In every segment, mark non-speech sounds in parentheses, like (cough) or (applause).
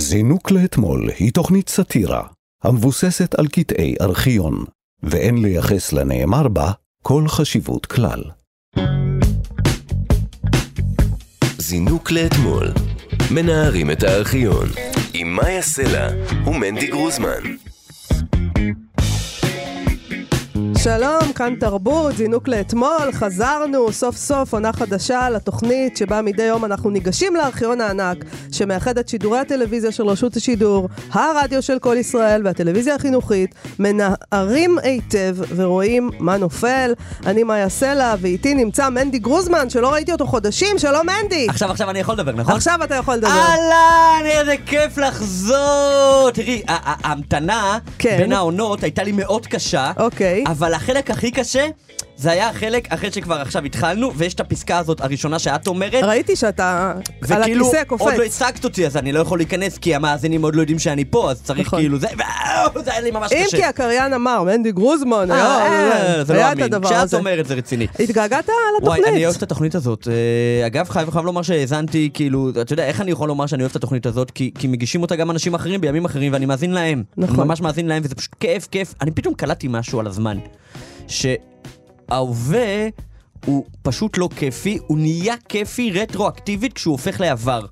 זינוק לאתמול היא תוכנית סאטירה המבוססת על קטעי ארכיון, ואין לייחס לנאמר בה כל חשיבות כלל. זינוק לאתמול, מנערים את הארכיון, עם מאיה סלע ומנדי גרוזמן. שלום, כאן תרבות, זינוק לאתמול, חזרנו סוף סוף עונה חדשה לתוכנית שבה מדי יום אנחנו ניגשים לארכיון הענק שמאחד את שידורי הטלוויזיה של רשות השידור, הרדיו של כל ישראל והטלוויזיה החינוכית, מנערים היטב ורואים מה נופל. אני מאיה סלע ואיתי נמצא מנדי גרוזמן שלא ראיתי אותו חודשים, שלום מנדי! עכשיו, עכשיו אני יכול לדבר, נכון? עכשיו אתה יכול לדבר. אהלן, איזה כיף לחזור! תראי, ההמתנה כן. בין העונות הייתה לי מאוד קשה, אוקיי. אבל החלק הכי קשה זה היה החלק אחרי שכבר עכשיו התחלנו, ויש את הפסקה הזאת הראשונה שאת אומרת, ראיתי שאתה על וכאילו הכיסא קופץ. עוד לא הצגת אותי, אז אני לא יכול להיכנס כי המאזינים עוד לא יודעים שאני פה, אז צריך נכון. כאילו זה, זה היה לי ממש אם קשה. כי הקריין אמר, מנדי גרוזמן, אה, היה אה, לא היה את הדבר כשאת הזה. אומרת זה רציני. התגעגעת וואי, לתוכנית. אני אוהב את התוכנית הזאת. אה, אגב, חייב לומר שהאזנתי, כאילו, אתה יודע, איך אני יכול לומר שאני אוהב את התוכנית הזאת? כי, כי מגישים אותה גם אנשים אחרים בימים אחרים, ואני מאזין להם. נכון. ממש מאזין להם, וזה פשוט כיף, כיף. אני פתאום קלטתי משהו על הזמן. שההווה הוא פשוט לא כיפי, הוא נהיה כיפי רטרואקטיבית כשהוא הופך לעבר.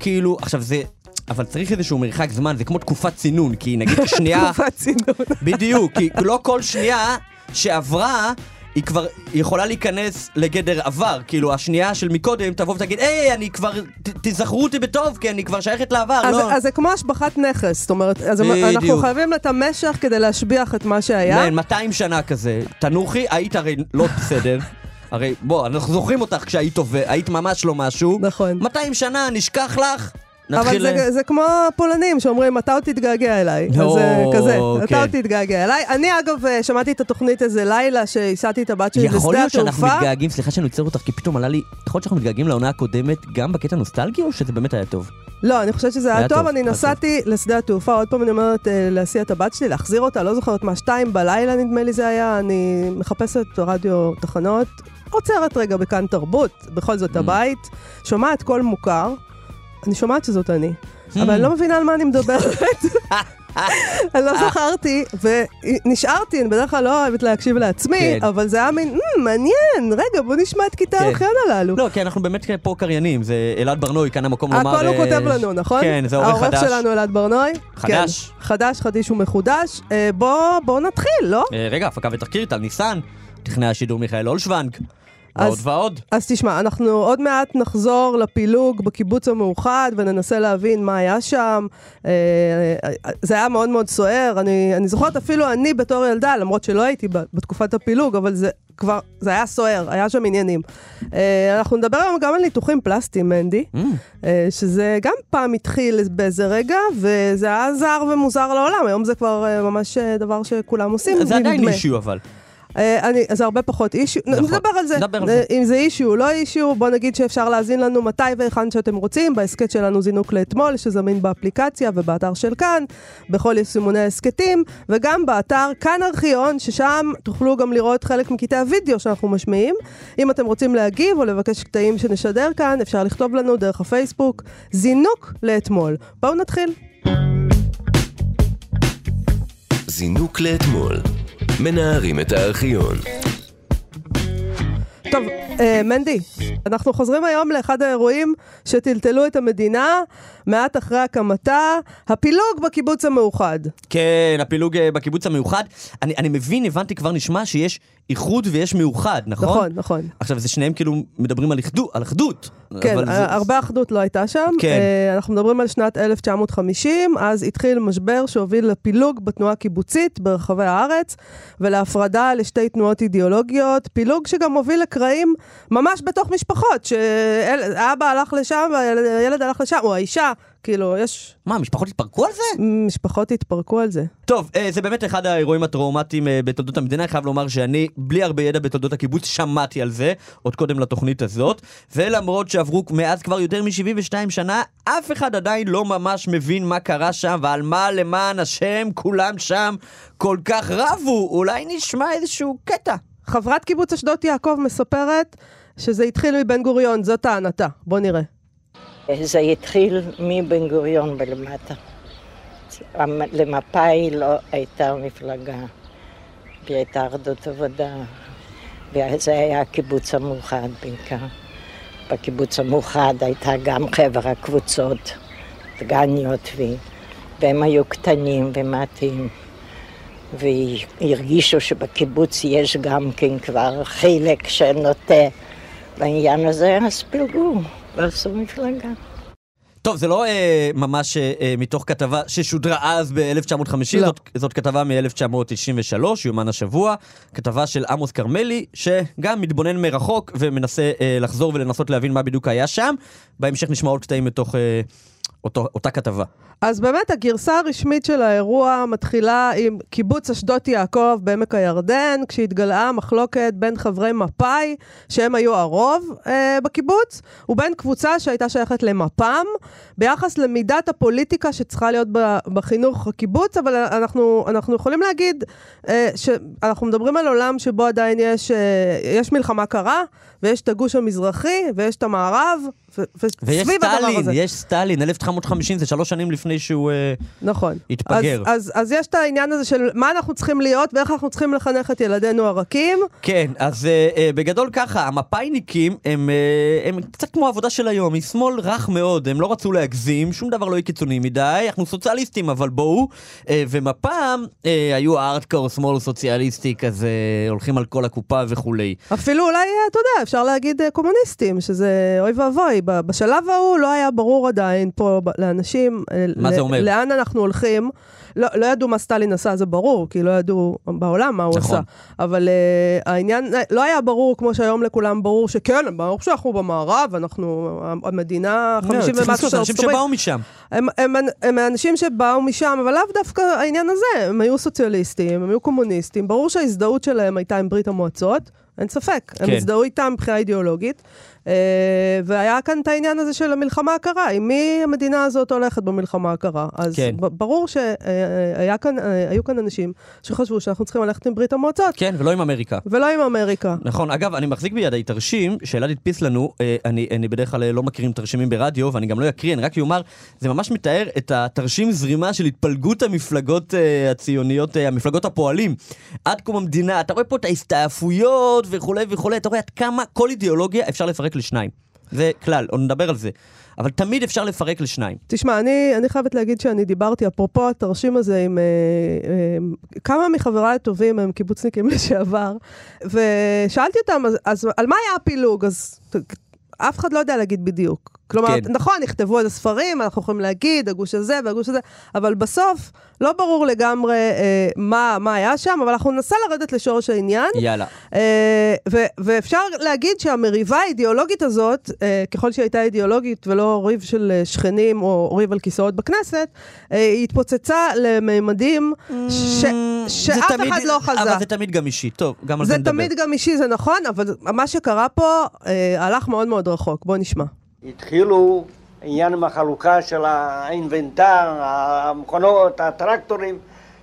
כאילו, עכשיו זה... אבל צריך איזשהו מרחק זמן, זה כמו תקופת צינון, כי נגיד (laughs) שנייה... תקופת צינון. בדיוק, כי לא כל שנייה שעברה, היא כבר יכולה להיכנס לגדר עבר. כאילו, השנייה של מקודם תבוא ותגיד, היי, אני כבר, ת, תזכרו אותי בטוב, כי אני כבר שייכת לעבר, אז, לא. אז זה כמו השבחת נכס, זאת אומרת, אז בדיוק. אנחנו חייבים את המשך כדי להשביח את מה שהיה. כן, 200 שנה כזה. תנוחי, היית הרי לא בסדר. (laughs) הרי, בוא, אנחנו זוכרים אותך כשהיית עובד, היית ממש לא משהו. נכון. 200 שנה, נשכח לך, אבל נתחיל... זה, זה כמו הפולנים שאומרים, אתה עוד תתגעגע אליי. נו, אז זה כזה, אתה כן. עוד תתגעגע אליי. אני אגב אה, שמעתי את התוכנית איזה לילה שהסעתי את הבת שלי לשדה יכול התעופה. להיות שאנחנו מתגעגעים, סליחה שאני עוצר אותך, כי פתאום עלה לי, יכול להיות שאנחנו מתגעגעים לעונה הקודמת גם בקטע נוסטלגי, או שזה באמת היה טוב? לא, אני חושבת שזה היה היה טוב, טוב, אני נסעתי לשדה התעופה, עוד פעם אני אומרת אה, להסיע את הבת שלי, להחזיר אותה, לא זוכרת מה, שתיים בלילה נדמה לי זה היה, אני מחפשת רדיו תחנות, עוצרת רגע בכאן תרבות, בכל זאת Mm. הבית, שומעת קול מוכר, אני שומעת שזאת אני, Hmm. אבל אני לא מבינה על מה אני מדברת. (laughs) אני לא זכרתי, ונשארתי, אני בדרך כלל לא אוהבת להקשיב לעצמי, כן. אבל זה היה מין, "מ, מעניין, רגע, בוא נשמע את קטעי כן. הארכיון הללו. לא, כי אנחנו באמת פה קריינים, זה אלעד ברנועי, כאן המקום לומר... הכל הוא אה, כותב לנו, נכון? כן, זה עורך חדש. העורך שלנו אלעד ברנועי. חדש. כן, חדש, חדיש ומחודש. אה, בוא, בוא נתחיל, לא? אה, רגע, הפקה ותחקיר, טל ניסן, טכנאי השידור מיכאל אולשוונג, ועוד אז- ועוד. אז תשמע, אנחנו עוד מעט נחזור לפילוג בקיבוץ המאוחד וננסה להבין מה היה שם. אה, אה, זה היה מאוד מאוד סוער. אני, אני זוכרת אפילו אני בתור ילדה, למרות שלא הייתי בתקופת הפילוג, אבל זה כבר, זה היה סוער, היה שם עניינים. אה, אנחנו נדבר היום גם על ניתוחים פלסטיים, מנדי. Mm, אה, שזה גם פעם התחיל באיזה רגע, וזה היה זר ומוזר לעולם, היום זה כבר ממש דבר שכולם עושים, זה עדיין. אישיו אבל. אה, אני, אז זה הרבה פחות אישיו, נכון. נדבר על זה. נדבר על אה, זה. אם זה אישיו או לא אישיו, בוא נגיד שאפשר להאזין לנו מתי והיכן שאתם רוצים, בהסכת שלנו זינוק לאתמול, שזמין באפליקציה ובאתר של כאן, בכל יישומוני ההסכתים, וגם באתר כאן ארכיון, ששם תוכלו גם לראות חלק מקטעי הוידאו שאנחנו משמיעים. אם אתם רוצים להגיב או לבקש קטעים שנשדר כאן, אפשר לכתוב לנו דרך הפייסבוק, זינוק לאתמול. בואו נתחיל. זינוק לאתמול, מנערים את הארכיון. טוב, אה, מנדי, אנחנו חוזרים היום לאחד האירועים שטלטלו את המדינה מעט אחרי הקמתה, הפילוג בקיבוץ המאוחד. כן, הפילוג אה, בקיבוץ המאוחד. אני אני מבין, הבנתי, כבר נשמע שיש איחוד ויש מאוחד, נכון? נכון, נכון. עכשיו, זה שניהם כאילו מדברים על אחדות. על אחדות. כן, זה- הרבה אחדות לא הייתה שם. כן. אה, אנחנו מדברים על שנת 1950, אז התחיל משבר שהוביל לפילוג בתנועה הקיבוצית ברחבי הארץ, ולהפרדה לשתי תנועות אידיאולוגיות, פילוג שגם הוביל לקרעים ממש בתוך משפחות, שאבא הלך לשם והילד הלך לשם, או האישה, כאילו, יש... מה, המשפחות התפרקו על זה? משפחות התפרקו על זה. טוב, אה, זה באמת אחד האירועים הטראומטיים אה, בתולדות המדינה, אני חייב לומר שאני, בלי הרבה ידע בתולדות הקיבוץ, שמעתי על זה, עוד קודם לתוכנית הזאת, ולמרות שעברו מאז כבר יותר מ-72 שנה, אף אחד עדיין לא ממש מבין מה קרה שם, ועל מה למען השם כולם שם כל כך רבו. אולי נשמע איזשהו קטע. חברת קיבוץ אשדות יעקב מספרת שזה התחיל מבן גוריון, זאת טענתה. בוא נראה. זה התחיל מבן גוריון ולמטה. למפא"י לא הייתה מפלגה, והיא הייתה אחדות עבודה, וזה היה הקיבוץ המאוחד בעיקר. בקיבוץ המאוחד הייתה גם חבר הקבוצות, דגניות, והם היו קטנים ומעטים. והרגישו שבקיבוץ יש גם כן כבר חלק שנוטה לעניין הזה, אז פילגו ועשו מפלגה. טוב, זה לא אה, ממש אה, אה מתוך כתבה ששודרה אז ב-1950, לא. זאת, זאת כתבה מ-1993, יומן השבוע, כתבה של עמוס כרמלי, שגם מתבונן מרחוק ומנסה אה, לחזור ולנסות להבין מה בדיוק היה שם. בהמשך נשמע עוד קטעים מתוך אה, אותו, אותה כתבה. אז באמת הגרסה הרשמית של האירוע מתחילה עם קיבוץ אשדות יעקב בעמק הירדן, כשהתגלעה מחלוקת בין חברי מפא"י, שהם היו הרוב אה, בקיבוץ, ובין קבוצה שהייתה שייכת למפ"ם, ביחס למידת הפוליטיקה שצריכה להיות בחינוך הקיבוץ, אבל אנחנו, אנחנו יכולים להגיד אה, שאנחנו מדברים על עולם שבו עדיין יש, אה, יש מלחמה קרה, ויש את הגוש המזרחי, ויש את המערב, ויש סטלין, יש סטלין, 1950 זה שלוש שנים לפני שהוא uh, נכון. התפגר. אז, אז, אז יש את העניין הזה של מה אנחנו צריכים להיות ואיך אנחנו צריכים לחנך את ילדינו הרכים. כן, אז uh, uh, בגדול ככה, המפאיניקים הם, uh, הם קצת כמו העבודה של היום, היא שמאל רך מאוד, הם לא רצו להגזים, שום דבר לא יהיה קיצוני מדי, אנחנו סוציאליסטים, אבל בואו. Uh, ומפ"ם uh, היו הארדקור שמאל סוציאליסטי כזה, הולכים על כל הקופה וכולי. אפילו אולי, אתה יודע, אפשר להגיד קומוניסטים, שזה אוי ואבוי. בשלב ההוא לא היה ברור עדיין פה לאנשים... אה, מה זה אומר? לאן אנחנו הולכים. לא, לא ידעו מה סטלין עשה, זה ברור, כי לא ידעו בעולם מה הוא נכון. עשה. אבל uh, העניין, לא היה ברור, כמו שהיום לכולם ברור, שכן, ברור שאנחנו במערב, אנחנו המדינה 50 לא, ומשהו של ארצות הברית. אנשים שבאו משם. הם, הם, הם, הם האנשים שבאו משם, אבל לאו דווקא העניין הזה, הם היו סוציאליסטים, הם היו קומוניסטים, ברור שההזדהות שלהם הייתה עם ברית המועצות. אין ספק, כן. הם הזדהו איתם מבחינה אידיאולוגית. Uh, והיה כאן את העניין הזה של המלחמה הקרה, עם מי המדינה הזאת הולכת במלחמה הקרה. אז כן. ברור שהיו uh, כאן, uh, כאן אנשים שחשבו שאנחנו צריכים ללכת עם ברית המועצות. כן, ולא עם אמריקה. ולא עם אמריקה. נכון, אגב, אני מחזיק בידי תרשים שאלעד הדפיס לנו, אני, אני בדרך כלל לא מכירים תרשימים ברדיו, ואני גם לא אקריא, אני רק אומר, זה ממש מתאר את התרשים זרימה של התפלגות המפלגות הציוניות, המפלגות הפועלים. עד קום המדינה, אתה רואה פה את ההסתעפויות וכולי וכולי, אתה רואה עד כמה כל אידיאולוגיה אפשר לפרק לשניים. זה כלל, עוד נדבר על זה. אבל תמיד אפשר לפרק לשניים. תשמע, אני, אני חייבת להגיד שאני דיברתי, אפרופו התרשים הזה, עם אה, אה, כמה מחבריי הטובים הם קיבוצניקים (laughs) לשעבר, ושאלתי אותם, אז, אז על מה היה הפילוג? אז אף אחד לא יודע להגיד בדיוק. כלומר, כן. נכון, נכתבו איזה ספרים, אנחנו יכולים להגיד, הגוש הזה והגוש הזה, אבל בסוף לא ברור לגמרי אה, מה, מה היה שם, אבל אנחנו ננסה לרדת לשורש העניין. יאללה. אה, ו- ואפשר להגיד שהמריבה האידיאולוגית הזאת, אה, ככל שהיא הייתה אידיאולוגית ולא ריב של אה, שכנים או ריב על כיסאות בכנסת, אה, היא התפוצצה לממדים ש- שאף תמיד, אחד לא חזה. אבל זה תמיד גם אישי, טוב, גם על זה נדבר. זה תמיד גם אישי, זה נכון, אבל מה שקרה פה אה, הלך מאוד מאוד רחוק. בואו נשמע. התחילו עניין עם החלוקה של האינבנטר, המכונות, הטרקטורים,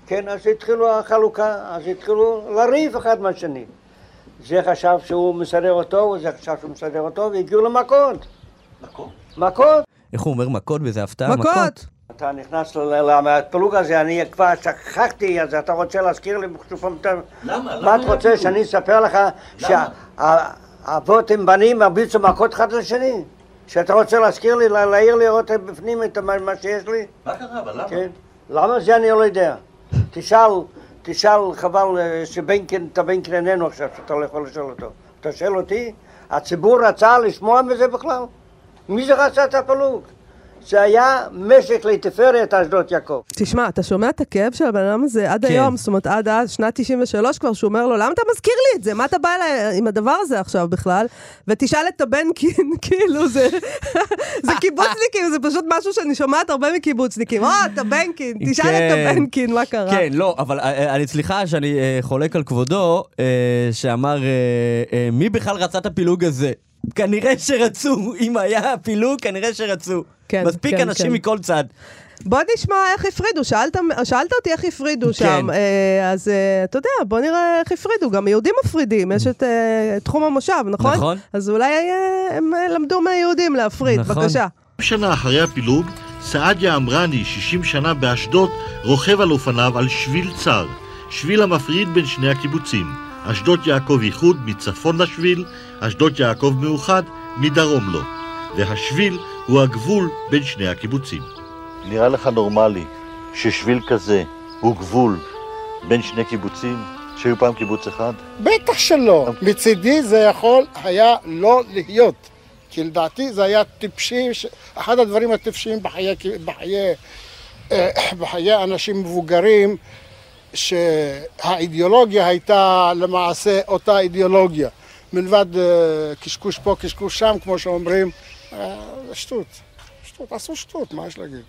כן, אז התחילו החלוקה, אז התחילו לריב אחד מהשני. זה חשב שהוא מסדר אותו, וזה חשב שהוא מסדר אותו, והגיעו למכות. מכות? מכות. איך הוא אומר מכות וזה הפתעה? מכות. אתה נכנס לפלוג הזה, אני כבר שכחתי, אז אתה רוצה להזכיר לי שוב פעם... למה? מה אתה רוצה שאני אספר לך שהאבות הם בנים הרביצו מכות אחד לשני? שאתה רוצה להזכיר לי, להעיר לי לראות בפנים את מה שיש לי? מה קרה, אבל למה? כן. למה זה אני לא יודע. תשאל, תשאל, חבל אה, שבנקין, את הבנקין איננו עכשיו, שאתה לא יכול לשאול אותו. אתה שואל אותי? הציבור רצה לשמוע מזה בכלל? מי זה רצה את הפלוג? זה היה משק לתפארת אשדות יעקב. תשמע, אתה שומע את הכאב של הבן אדם הזה עד כן. היום, זאת אומרת עד אז, שנת 93 כבר, שהוא אומר לו, למה אתה מזכיר לי את זה? מה אתה בא אליי עם הדבר הזה עכשיו בכלל? ותשאל את הבנקין, (laughs) כאילו זה, זה קיבוצניקים, זה פשוט משהו שאני שומעת הרבה מקיבוצניקים. או, את הבנקין, תשאל כן. את הבנקין, מה קרה? כן, לא, אבל אה, אה, אני סליחה שאני אה, חולק על כבודו, שאמר, מי בכלל רצה את הפילוג הזה? כנראה שרצו, אם היה פילוג, כנראה שרצו. כן, מספיק כן, אנשים כן. מכל צד. בוא נשמע איך הפרידו, שאלת, שאלת אותי איך הפרידו כן. שם, אה, אז אה, אתה יודע, בוא נראה איך הפרידו, גם יהודים מפרידים, יש את אה, תחום המושב, נכון? נכון. אז אולי אה, הם למדו מהיהודים להפריד, נכון. בבקשה. שנה אחרי הפילוג, סעדיה עמרני, 60 שנה באשדוד, רוכב על אופניו על שביל צר, שביל המפריד בין שני הקיבוצים. אשדוד יעקב איחוד מצפון לשביל, אשדוד יעקב מאוחד מדרום לו. והשביל הוא הגבול בין שני הקיבוצים. נראה לך נורמלי ששביל כזה הוא גבול בין שני קיבוצים שהיו פעם קיבוץ אחד? בטח שלא. מצידי זה יכול היה לא להיות. כי לדעתי זה היה טיפשי, אחד הדברים הטיפשיים בחיי, בחיי, אה, (coughs) בחיי אנשים מבוגרים, שהאידיאולוגיה הייתה למעשה אותה אידיאולוגיה. מלבד אה, קשקוש פה, קשקוש שם, כמו שאומרים, אה, זה שטות. שטות, עשו שטות, מה יש להגיד?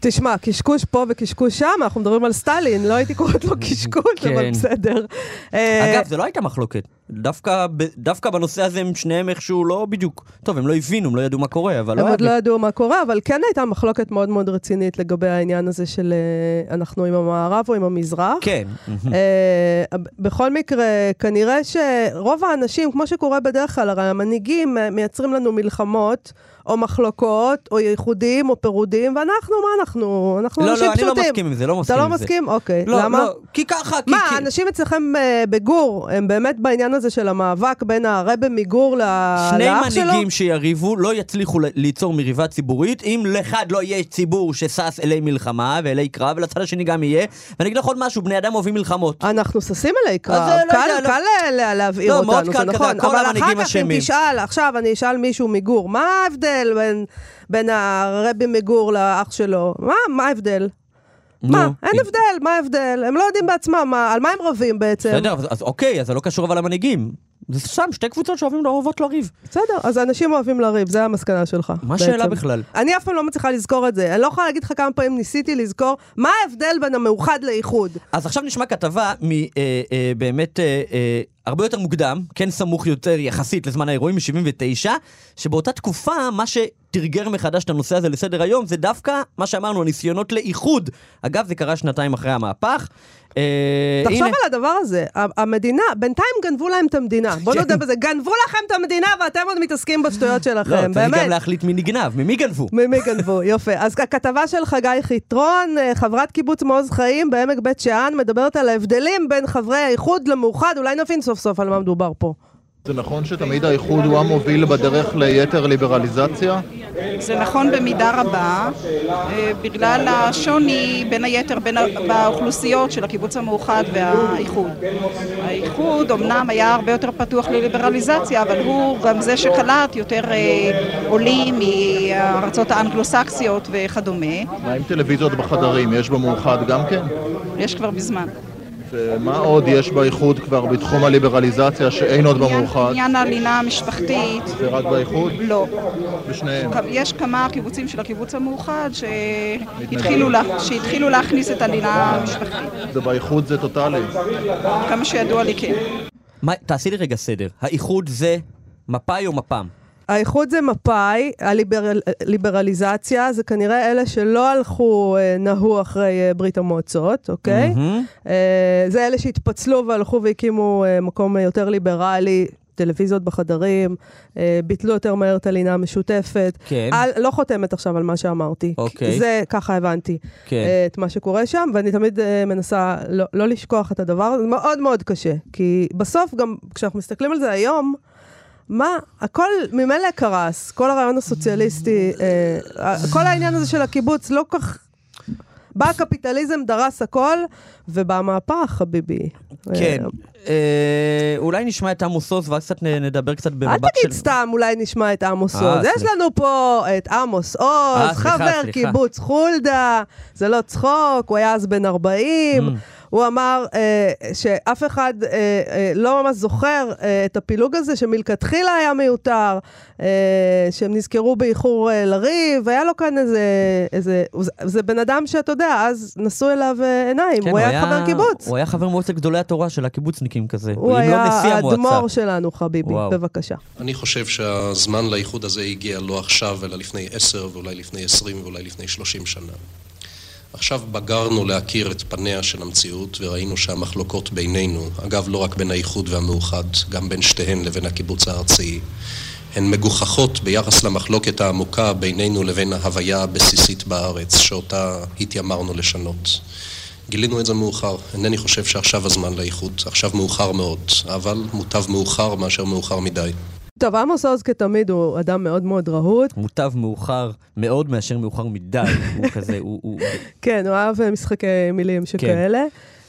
תשמע, קשקוש פה וקשקוש שם, אנחנו מדברים על סטלין, לא הייתי קוראת לו (laughs) קשקוש, אבל כן. בסדר. אה, אגב, זה לא הייתה מחלוקת. דווקא, דווקא בנושא הזה הם שניהם איכשהו לא בדיוק... טוב, הם לא הבינו, הם לא ידעו מה קורה, אבל לא הם היה... עוד לא ידעו מה קורה, אבל כן הייתה מחלוקת מאוד מאוד רצינית לגבי העניין הזה של אה, אנחנו עם המערב או עם המזרח. כן. אה, בכל מקרה, כנראה שרוב האנשים, כמו שקורה בדרך כלל, הרי המנהיגים מייצרים לנו מלחמות, או מחלוקות, או ייחודים, או פירודים, ואנחנו, מה אנחנו? אנחנו לא, אנשים לא, אני פשוטים. לא מסכים עם זה, לא מסכים אתה עם לא זה. מסכים? אוקיי. לא, למה? לא, כי ככה, כי... מה, כי- האנשים אצלכם אה, בגור, הם באמת בעניין הזה של המאבק בין הרבי מגור שני לאח שלו? מנהיגים שיריבו לא יצליחו ליצור מריבה ציבורית אם לאחד לא יהיה ציבור ששש אלי מלחמה ואלי קרב ולצד השני גם יהיה ואני אגיד לך עוד משהו בני אדם אוהבים מלחמות אנחנו ששים אליי קרב, אה, לא קל, לא- קל לה- להבעיר לא, אותנו, זה קל נכון, אבל אחר כך אם. תשאל, עכשיו אני אשאל מישהו מגור, מה ההבדל בין, בין הרבי מגור לאח שלו? מה, מה ההבדל? מה, נו, אין הבדל, מה ההבדל? הם לא יודעים בעצמם, מה, על מה הם רבים בעצם? בסדר אז, אז אוקיי אז זה לא קשור אבל למנהיגים זה סתם שתי קבוצות שאוהבים לא אוהבות לריב בסדר, אז אנשים אוהבים לריב, זה המסקנה שלך. מה. השאלה בכלל? אני אף פעם לא מצליחה לזכור את זה. אני לא יכולה להגיד לך כמה פעמים ניסיתי לזכור מה ההבדל בין המאוחד לאיחוד. אז עכשיו נשמע כתבה מבאמת אה, אה, הרבה יותר מוקדם, כן סמוך יותר יחסית לזמן האירועים, מ-79, שבאותה תקופה מה שתרגר מחדש את הנושא הזה לסדר היום זה דווקא מה שאמרנו, הניסיונות לאיחוד. אגב, זה קרה שנתיים אחרי המהפך. אה, תחשוב הנה, על הדבר הזה, המדינה, בינתיים גנבו להם את המדינה. בוא כן. נודה בזה, גנבו לכם את המדינה ואתם עוד מתעסקים בשטויות לא, שלכם, צריך גם באמת. להחליט מי נגנב, ממי גנבו. ממי גנבו? (laughs) יפה. אז הכתבה של חגי חיטרון, אה, חברת קיבוץ מעוז חיים בעמק בית שאן, מדברת על ההבדלים בין חברי האיחוד למאוחד. אולי נבין סוף סוף על מה מדובר פה. זה נכון שתמיד האיחוד הוא המוביל בדרך ליתר ליברליזציה? זה נכון במידה רבה, אה, בגלל השוני בין היתר בין באוכלוסיות של הקיבוץ המאוחד והאיחוד. האיחוד אמנם היה הרבה יותר פתוח לליברליזציה, אבל הוא גם זה שקלט יותר אה, עולים מהארצות האנגלוסקסיות וכדומה. מה עם טלוויזיות בחדרים? יש במאוחד גם כן? יש כבר מזמן. ומה עוד יש באיחוד כבר בתחום הליברליזציה שאין עוד במאוחד? עניין הלינה המשפחתית, זה רק באיחוד? לא. בשניהם. יש כמה קיבוצים של הקיבוץ המאוחד שהתחילו, לה, שהתחילו להכניס את הלינה המשפחתית. ובאיחוד זה טוטאלי. כמה שידוע לי כן. מה, תעשי לי רגע סדר, האיחוד זה מפאי או מפ"ם? האיחוד זה מפא"י, הליברליזציה זה כנראה אלה שלא הלכו, אה, נהו אחרי אה, ברית המועצות, אוקיי? אה, זה אלה שהתפצלו והלכו והקימו מקום יותר ליברלי. טלוויזיות בחדרים, ביטלו יותר מהר את הלינה המשותפת. כן. על, לא חותמת עכשיו על מה שאמרתי. אוקיי. זה, ככה הבנתי. כן. את מה שקורה שם, ואני תמיד מנסה לא, לא לשכוח את הדבר הזה, זה מאוד מאוד קשה. כי בסוף, גם כשאנחנו מסתכלים על זה היום, מה, הכל ממילא קרס, כל הרעיון הסוציאליסטי, אה, כל העניין הזה של הקיבוץ לא כך... בא הקפיטליזם, דרס הכל, ובא המהפך, חביבי. כן. אה, אה, אולי נשמע את עמוס עוז ואז קצת נדבר קצת אל במבט של... תגיד סתם, אולי נשמע את עמוס עוז. יש. לנו פה את עמוס עוז, חבר. קיבוץ חולדה, זה לא צחוק, הוא היה אז בן 40. הוא אמר אה, שאף אחד אה, אה, לא ממש זוכר אה, את הפילוג הזה, שמלכתחילה היה מיותר, אה, שהם נזכרו באיחור אה, לריב, היה לו כאן איזה... איזה זה, זה בן אדם שאתה יודע, אז נשאו אליו אה, עיניים, כן, הוא היה חבר קיבוץ. הוא היה חבר מועצת גדולי התורה של הקיבוצניקים כזה. הוא לא היה המועצה. האדמו"ר שלנו, חביבי, וואו. בבקשה. אני חושב שהזמן לאיחוד הזה הגיע לא עכשיו, אלא לפני עשר, ואולי לפני עשרים, ואולי לפני שלושים שנה. עכשיו בגרנו להכיר את פניה של המציאות, וראינו שהמחלוקות בינינו, אגב לא רק בין האיחוד והמאוחד, גם בין שתיהן לבין הקיבוץ הארצי, הן מגוחכות ביחס למחלוקת העמוקה בינינו לבין ההוויה הבסיסית בארץ, שאותה התיימרנו לשנות. גילינו את זה מאוחר. אינני חושב שעכשיו הזמן לאיחוד. עכשיו מאוחר מאוד, אבל מוטב מאוחר מאשר מאוחר מדי. טוב, עמוס עוז כתמיד הוא אדם מאוד מאוד רהוט. מוטב מאוחר מאוד מאשר מאוחר מדי. הוא כזה, הוא... הוא... (laughs) כן, הוא אהב אה, משחקי מילים שכאלה.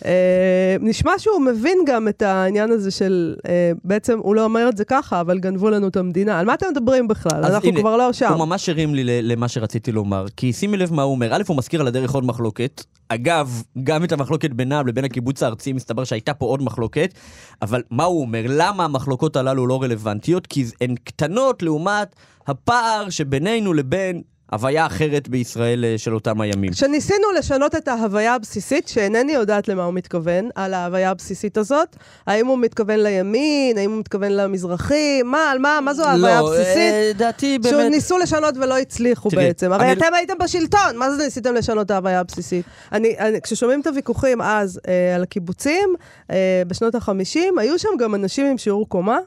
אה, נשמע שהוא מבין גם את העניין הזה של, אה, בעצם הוא לא אומר את זה ככה, אבל גנבו לנו את המדינה. על מה אתם מדברים בכלל? אנחנו הנה, כבר לא שם. הוא ממש הרים לי למה שרציתי לומר, כי שימי לב מה הוא אומר. א', הוא מזכיר על הדרך עוד מחלוקת. אגב, גם את המחלוקת בינם לבין הקיבוץ הארצי, מסתבר שהייתה פה עוד מחלוקת. אבל מה הוא אומר? למה המחלוקות הללו לא רלוונטיות? כי הן קטנות לעומת הפער שבינינו לבין הוויה אחרת בישראל אה, של אותם הימים. כשניסינו לשנות את ההוויה הבסיסית, שאינני יודעת למה הוא מתכוון, על ההוויה הבסיסית הזאת, האם הוא מתכוון לימין, האם הוא מתכוון למזרחי, מה, על מה, מה זו ההוויה לא, הבסיסית? אה, דעתי באמת... שניסו לשנות ולא הצליחו תראי, בעצם. הרי אני- אתם הייתם בשלטון, מה זה ניסיתם לשנות את ההוויה הבסיסית? אני, אני, כששומעים את הוויכוחים אז אה, על הקיבוצים, אה, בשנות ה-50, היו שם גם אנשים עם שיעור קומה.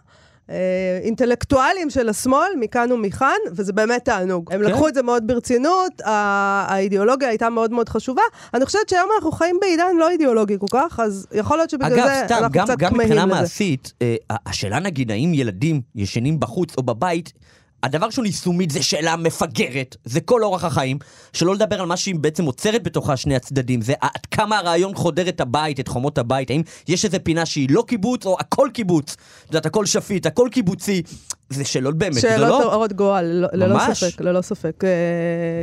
אה, אינטלקטואלים של השמאל, מכאן ומכאן, וזה באמת תענוג. הם כן. לקחו את זה מאוד ברצינות, האידיאולוגיה הייתה מאוד מאוד חשובה. אני חושבת שהיום אנחנו חיים בעידן לא אידיאולוגי כל כך, אז יכול להיות שבגלל אגב, זה סתם, אנחנו גם, קצת גם כמהים מבחינה לזה. מעשית, אה, השאלה נגיד, האם ילדים ישנים בחוץ או בבית, הדבר שהוא יישומית זה שאלה מפגרת, זה כל אורח החיים, שלא לדבר על מה שהיא בעצם עוצרת בתוכה שני הצדדים, זה עד כמה הרעיון חודר את הבית, את חומות הבית, האם יש איזה פינה שהיא לא קיבוץ או הכל קיבוץ, את יודעת, הכל שפיט, הכל קיבוצי, זה שאלות באמת שאלות גדולות. הרות גורל, ללא- ללא ממש. ספק, ללא ספק. אה,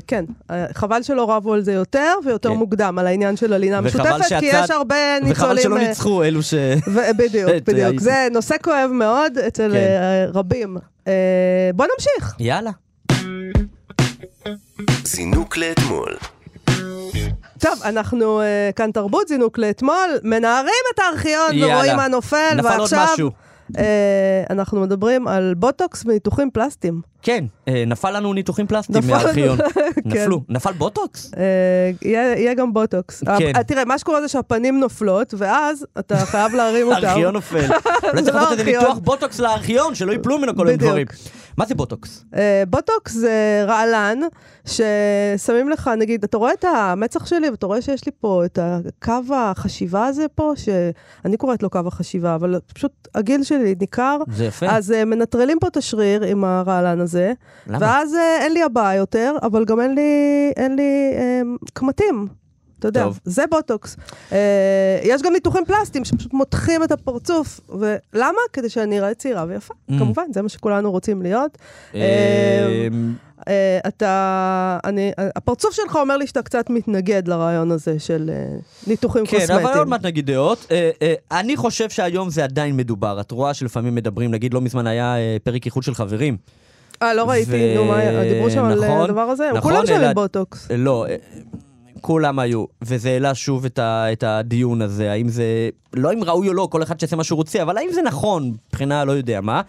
כן, אה, חבל שלא רבו על זה יותר ויותר כן. מוקדם, על העניין של הלינה וחבל משותפת, כי שהצד- יש הרבה ניצולים... וחבל שלא אה, ניצחו אלו ש... ו- בדיוק, את, (laughs) בדיוק. אה, זה נושא כואב מאוד אצל כן. אה, רבים. אה, בוא נמשיך. יאללה. זינוק לאתמול. טוב, אנחנו אה, כאן תרבות, זינוק לאתמול, מנערים את הארכיון יאללה. ורואים מה נופל, נפל עוד ועכשיו משהו. אה, אנחנו מדברים על בוטוקס וניתוחים פלסטיים. כן, אה, נפל לנו ניתוחים פלסטיים מהארכיון. (laughs) כן. נפלו. נפל בוטוקס? אה, יהיה גם בוטוקס. כן. אה, תראה, מה שקורה זה שהפנים נופלות, ואז אתה חייב להרים (laughs) אותם. הארכיון נופל. (laughs) אולי צריך לעשות איזה. ניתוח בוטוקס לארכיון, שלא ייפלו ממנו כל מיני בדיוק. מה זה בוטוקס? אה, בוטוקס זה רעלן, ששמים לך, נגיד, אתה רואה את המצח שלי, ואתה רואה שיש לי פה את הקו החשיבה הזה פה, שאני קוראת לו קו החשיבה, אבל פשוט הגיל שלי ניכר. זה יפה. אז uh, מנטרלים פה את השריר עם הרעלן הזה, למה? ואז uh, אין לי הבעה יותר, אבל גם אין לי, אין לי קמטים. אתה יודע, טוב. זה בוטוקס. Uh, יש גם ניתוחים פלסטיים שפשוט מותחים את הפרצוף. ולמה? כדי שאני אראה צעירה ויפה. Mm. כמובן, זה מה שכולנו רוצים להיות. אה, אה, אתה, אני, הפרצוף שלך אומר לי שאתה קצת מתנגד לרעיון הזה של אה, ניתוחים כן, קוסמטיים. אבל עוד מעט נגיד דעות. אה, אה, אני חושב שהיום זה עדיין מדובר. את רואה שלפעמים מדברים, נגיד לא מזמן היה אה, פרק איחוד של חברים. אה, לא ראיתי, ו- נו, מה? דיברו שם על אה, נכון, הדבר הזה? נכון, כולם שם בוטוקס. אה, לא, אה, כולם היו, וזה העלה שוב את, ה, את הדיון הזה, האם זה, לא אם ראוי או לא, כל אחד שיעשה מה שהוא רוצה, אבל האם זה נכון, מבחינה לא יודע מה.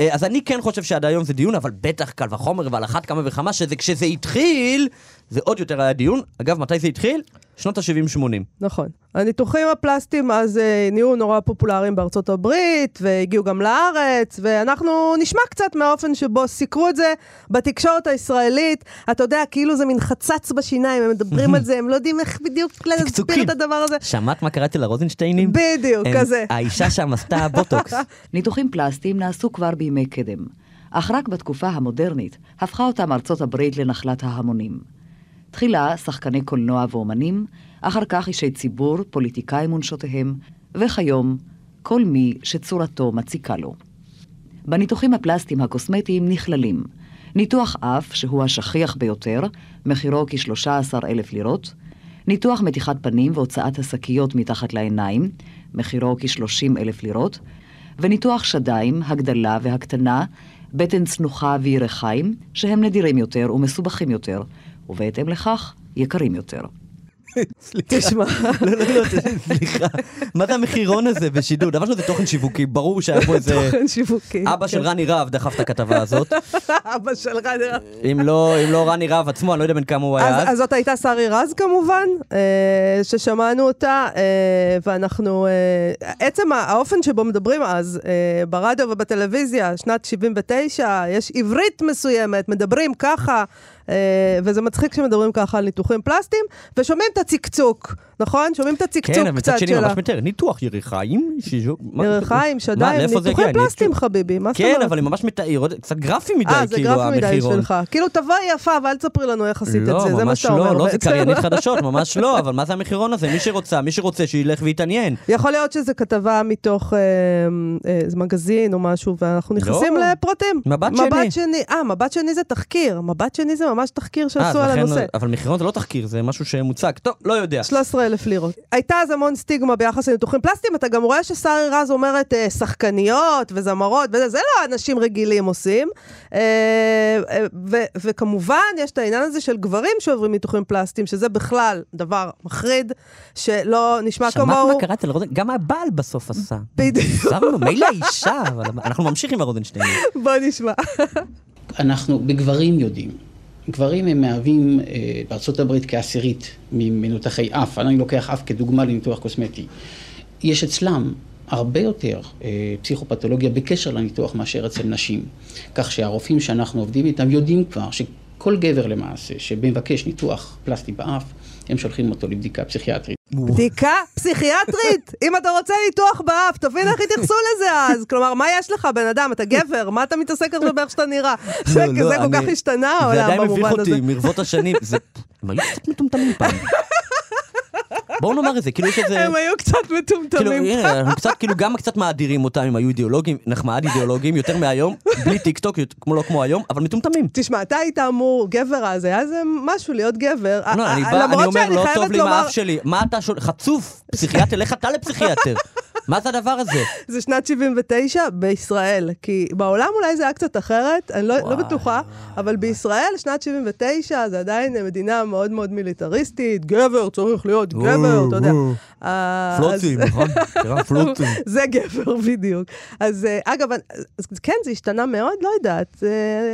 אה, אז אני כן חושב שעד היום זה דיון, אבל בטח קל וחומר, ועל אחת כמה וכמה, שזה כשזה התחיל, זה עוד יותר היה דיון. אגב, מתי זה התחיל? שנות ה-70-80. נכון. הניתוחים הפלסטיים אז אה, נהיו נורא פופולריים בארצות הברית, והגיעו גם לארץ, ואנחנו נשמע קצת מהאופן שבו סיקרו את זה בתקשורת הישראלית. אתה יודע, כאילו זה מין חצץ בשיניים, הם מדברים על זה, הם לא יודעים איך בדיוק להסביר. את הדבר הזה. שמעת מה קראתי לרוזנשטיינים? בדיוק, הם- כזה. האישה שם עשתה בוטוקס. (laughs) ניתוחים פלסטיים נעשו כבר בימי קדם, אך רק בתקופה המודרנית הפכה אותם ארצות הברית לנחלת ההמונים. תחילה שחקני קולנוע ואומנים, אחר כך אישי ציבור, פוליטיקאים ונשותיהם, וכיום כל מי שצורתו מציקה לו. בניתוחים הפלסטיים הקוסמטיים נכללים ניתוח אף, שהוא השכיח ביותר, מחירו כ-13 אלף לירות, ניתוח מתיחת פנים והוצאת השקיות מתחת לעיניים, מחירו כ-30 אלף לירות, וניתוח שדיים, הגדלה והקטנה, בטן צנוחה וירכיים, שהם נדירים יותר ומסובכים יותר, ובהתאם לכך, יקרים יותר. תשמע. לא, לא, לא, סליחה. מה זה המחירון הזה בשידור? דבר שזה תוכן שיווקי, ברור שהיה פה איזה... תוכן שיווקי. אבא של רני רהב דחף את הכתבה הזאת. (laughs) אבא של רני רהב. אם לא אם לא רני רהב עצמו, אני לא יודע בן כמה הוא היה אז, אז. זאת הייתה שרי רז כמובן, אה, ששמענו אותה, אה, ואנחנו, אה, עצם האופן שבו מדברים אז, ברדיו ובטלוויזיה, שנת 79, יש עברית מסוימת, מדברים ככה, וזה מצחיק שמדברים ככה על ניתוחים פלסטיים, ושומעים את הצקצוק, נכון? שומעים את הצקצוק כן, אבל קצת מצד שני שלה. ממש מתאר. ניתוח. מה- ירחיים, מה, שדיים, זה ניתוחים פלסטיים חושב- חביבי, מה זאת כן, אומרת? אבל היא ממש מתאר, קצת גרפי מדי, אה, זה כאילו, גרפי מדי המחירון. בשבילך. כאילו, תבואי יפה, ואל תספרי לנו איך עשית את זה, לא, זה מה ממש שאתה אומר. לא, לא, זה בעצם. קריינית (laughs) חדשות, ממש לא, אבל מה זה המחירון הזה? מי שרוצה, מי שרוצה, שילך ויתעניין. יכול להיות שזו כתבה מתוך אה, אה, מגזין או משהו, ואנחנו נכנסים לא. לפרטים. מבט. שני. אה, מבט שני זה תחקיר. מבט שני זה ממש תחקיר אה, שעשו אז על הנושא. אבל מחירון זה לא תחקיר, זה משהו שמוצג. טוב, לא יודע. 13 אלף לירות. הייתה אז המון סטיגמה ביחס לניתוחים פלסטיים, אתה גם רואה ששרי רז אומרת אה, שחקניות וזמרות וזה, זה לא אנשים רגילים עושים. אה, אה, ו- וכמובן, יש את העניין הזה של גברים שעוברים ניתוחים פלסטיים, שזה בכלל דבר מחריד, שלא נשמע שמעת כמוהו. מה קרה אצל רוזן? גם הבעל בסוף עשה. בדיוק. מילא האישה, אבל אנחנו ממשיכים עם הרוזנשטיין. בוא נשמע. אנחנו בגברים יודעים. גברים הם מהווים אה, בארצות הברית כעשירית ממנותחי אף, אני לוקח אף כדוגמה לניתוח קוסמטי. יש אצלם הרבה יותר אה, פסיכופתולוגיה בקשר לניתוח מאשר אצל נשים. כך שהרופאים שאנחנו עובדים איתם יודעים כבר שכל גבר למעשה שמבקש ניתוח פלסטי באף, הם שולחים אותו לבדיקה פסיכיאטרית. בדיקה פסיכיאטרית. אם אתה רוצה ניתוח באף, תבין איך התייחסו לזה אז. כלומר, מה יש לך, בן אדם? אתה גבר, מה אתה מתעסק עכשיו באיך שאתה נראה? זה (laughs) לא, לא, זה כל כך השתנה זה העולם עדיין מביך במובן הזה. אותי, מרבות השנים. זה- הם היו קצת מטומטמים פעם. (laughs) בואו נאמר את זה, כאילו יש איזה... הם היו קצת כאילו, מטומטמים. הנה, אנחנו קצת, כאילו, גם קצת מאדירים אותם, אם היו אידיאולוגים, נחמד אידיאולוגים, יותר מהיום, בלי טיק טוק, כמו לא כמו היום, אבל מטומטמים. תשמע, אתה היית אמור, גבר אז, היה איזה משהו להיות גבר. לא, אני אה, בא, אני אומר, לא טוב לי עם האף שלי. מה אתה שואל? חצוף, פסיכיאטר, לך אתה לפסיכיאטר. מה זה הדבר הזה? (laughs) זה שנת 79 בישראל, כי בעולם אולי זה היה קצת אחרת, אני לא, לא בטוחה, אבל בישראל שנת 79 זה עדיין מדינה מאוד מאוד מיליטריסטית, גבר צריך להיות גבר, אתה יודע. פלוצים, אז- נכון? (laughs) פלוצים. (laughs) זה גבר בדיוק. אז אה, אגב, כן, זה השתנה מאוד, לא יודעת,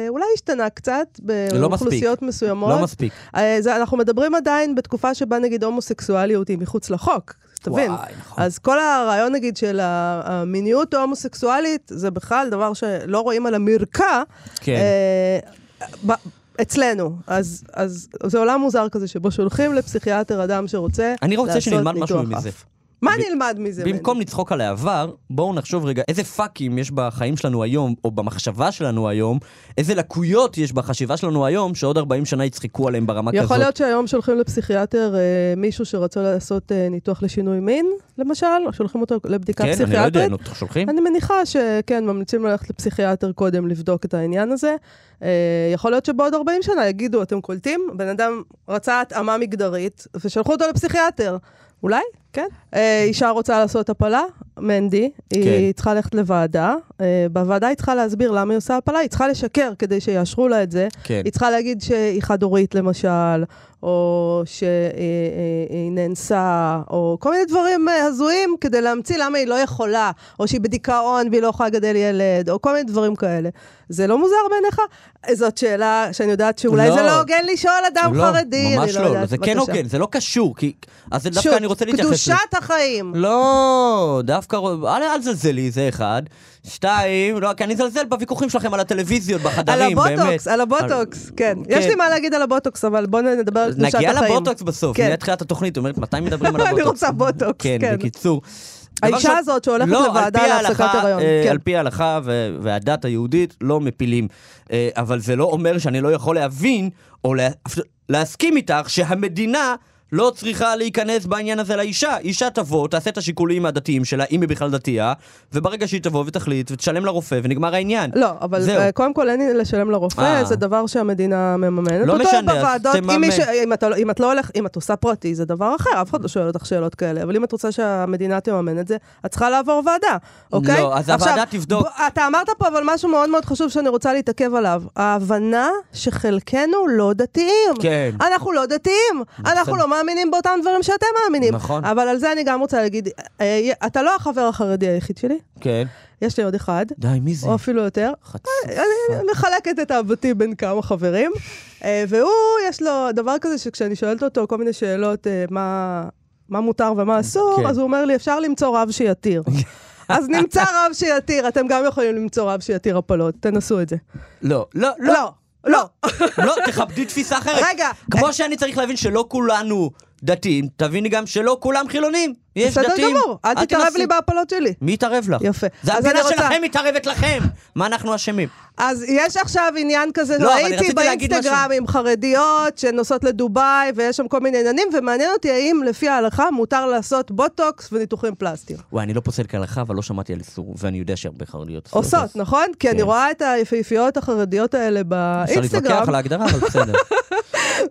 אולי השתנה קצת לא באוכלוסיות. מסוימות. לא מספיק. אה, זה, אנחנו מדברים עדיין בתקופה שבה נגיד הומוסקסואליות היא מחוץ לחוק. תבין. וואי, נכון. אז כל הרעיון נגיד של המיניות ההומוסקסואלית, זה בכלל דבר שלא רואים על המרקע. כן. אה, ב- אצלנו. אז, אז זה עולם מוזר כזה, שבו שולחים לפסיכיאטר אדם שרוצה אני רוצה לעשות שנלמד משהו ניתוח מזה. מה ב- נלמד מזה? במקום לצחוק על העבר, בואו נחשוב רגע איזה פאקים יש בחיים שלנו היום, או במחשבה שלנו היום, איזה לקויות יש בחשיבה שלנו היום, שעוד 40 שנה יצחקו עליהם ברמה כזאת. יכול להיות שהיום שולחים לפסיכיאטר אה, מישהו שרצה לעשות אה, ניתוח לשינוי מין, למשל, או שולחים אותו לבדיקה כן, אני לא פסיכיאטרית. יודע, שולחים? אני מניחה שכן, ממליצים ללכת לפסיכיאטר קודם לבדוק את העניין הזה. אה, יכול להיות שבעוד 40 שנה יגידו, אתם קולטים? בן אדם רצה התאמה מגדרית, ושלחו אותו לפסיכיאטר. אולי, כן. אה, אישה רוצה לעשות הפלה, מנדי, היא כן. צריכה ללכת לוועדה. אה, בוועדה היא צריכה להסביר למה היא עושה הפלה, היא צריכה לשקר כדי שיאשרו לה את זה. כן. היא צריכה להגיד שהיא חד-הורית למשל, או שהיא נאנסה, או כל מיני דברים אה, הזויים כדי להמציא למה היא לא יכולה, או שהיא בדיכאון והיא לא יכולה לגדל ילד, או כל מיני דברים כאלה. זה לא מוזר בעיניך? זאת שאלה שאני יודעת שאולי לא. זה לא הוגן לשאול אדם לא, חרדי, ממש לא לא, יודעת. זה כן. הוגן, זה לא קשור, כי... אז דווקא אני רוצה להתייחס. קדושת החיים. לא, דווקא, אל, תזלזלי, זה אחד. שתיים, לא, כי אני זלזל בוויכוחים שלכם על הטלוויזיות, על בחדרים, באמת. הבוטוקס, על הבוטוקס, כן. יש לי מה להגיד על הבוטוקס, אבל בואו נדבר על קדושת החיים. נגיע לבוטוקס בסוף, כן. נהיה תחילת התוכנית, אומרת, מתי מדברים על (laughs) הבוטוקס? אני רוצה בוטוקס, כן, כן. בקיצור. האישה הזאת שהולכת לא, לוועדה על להפסקת הריון, אה, כן. על פי ההלכה והדת היהודית לא מפילים. אה, אבל זה לא אומר שאני לא יכול להבין, או לה- להסכים איתך, שהמדינה... לא צריכה להיכנס בעניין הזה לאישה. אישה תבוא, תעשה את השיקולים הדתיים שלה, אם היא בכלל דתייה, וברגע שהיא תבוא ותחליט, ותשלם לרופא, ונגמר העניין. לא, אבל זהו. אה, קודם כל אין לי לשלם לרופא, אה. זה דבר שהמדינה מממנת. לא אותו משנה, אז בוועדות, תממן. אם. אם, אתה, לא- אם את לא הולך, אם את עושה פרטי, זה דבר אחר, אף אחד לא שואל אותך שאלות כאלה, אבל אם את רוצה שהמדינה תממן את זה, את צריכה לעבור ועדה, אוקיי? לא, אז הוועדה תבדוק. ב... אתה אמרת פה אבל משהו מאוד מאוד חשוב שאני רוצה להתעכב עליו. ההבנה שחלקנו לא דתיים. כן. אנחנו לא דתיים, אנחנו לא מאמינים באותם דברים שאתם מאמינים. נכון. אבל על זה אני גם רוצה להגיד, אה, אתה לא החבר החרדי היחיד שלי, כן. יש לי עוד אחד. די, מי זה? או אפילו יותר. אני מחלקת את אהבתי בין כמה חברים. אה, והוא, יש לו דבר כזה שכשאני שואלת אותו כל מיני שאלות, אה, מה, מה מותר ומה אסור, כן. אז הוא אומר לי, אפשר למצוא רב שיתיר. (laughs) אז נמצא רב שיתיר, אתם גם יכולים למצוא רב שיתיר הפלות, תנסו את זה. לא, לא, לא. לא, לא. לא, תכבדי תפיסה אחרת. רגע. כמו שאני צריך להבין שלא כולנו דתיים, תביני גם שלא כולם חילונים. יש בסדר דתיים. גמור, אל תתערב. לי בהפלות שלי. מי יתערב לך? יפה. זה המדינה רוצה- שלכם מתערבת לכם. מה אנחנו אשמים? אז יש עכשיו עניין כזה, לא, ראיתי באינסטגרם עם חרדיות שנוסעות לדובאי, ויש שם כל מיני עניינים, ומעניין אותי האם לפי ההלכה מותר לעשות בוטוקס וניתוחים פלסטיים. וואי, אני לא פוסל כהלכה, אבל לא שמעתי על איסור, ואני יודע שהרבה חרדיות עושות. עושות, נכון? כי אני כן. רואה את היפהפיות החרדיות האלה אפשר להתווכח באינסטגרם, על ההגדרה, אבל בסדר. (laughs)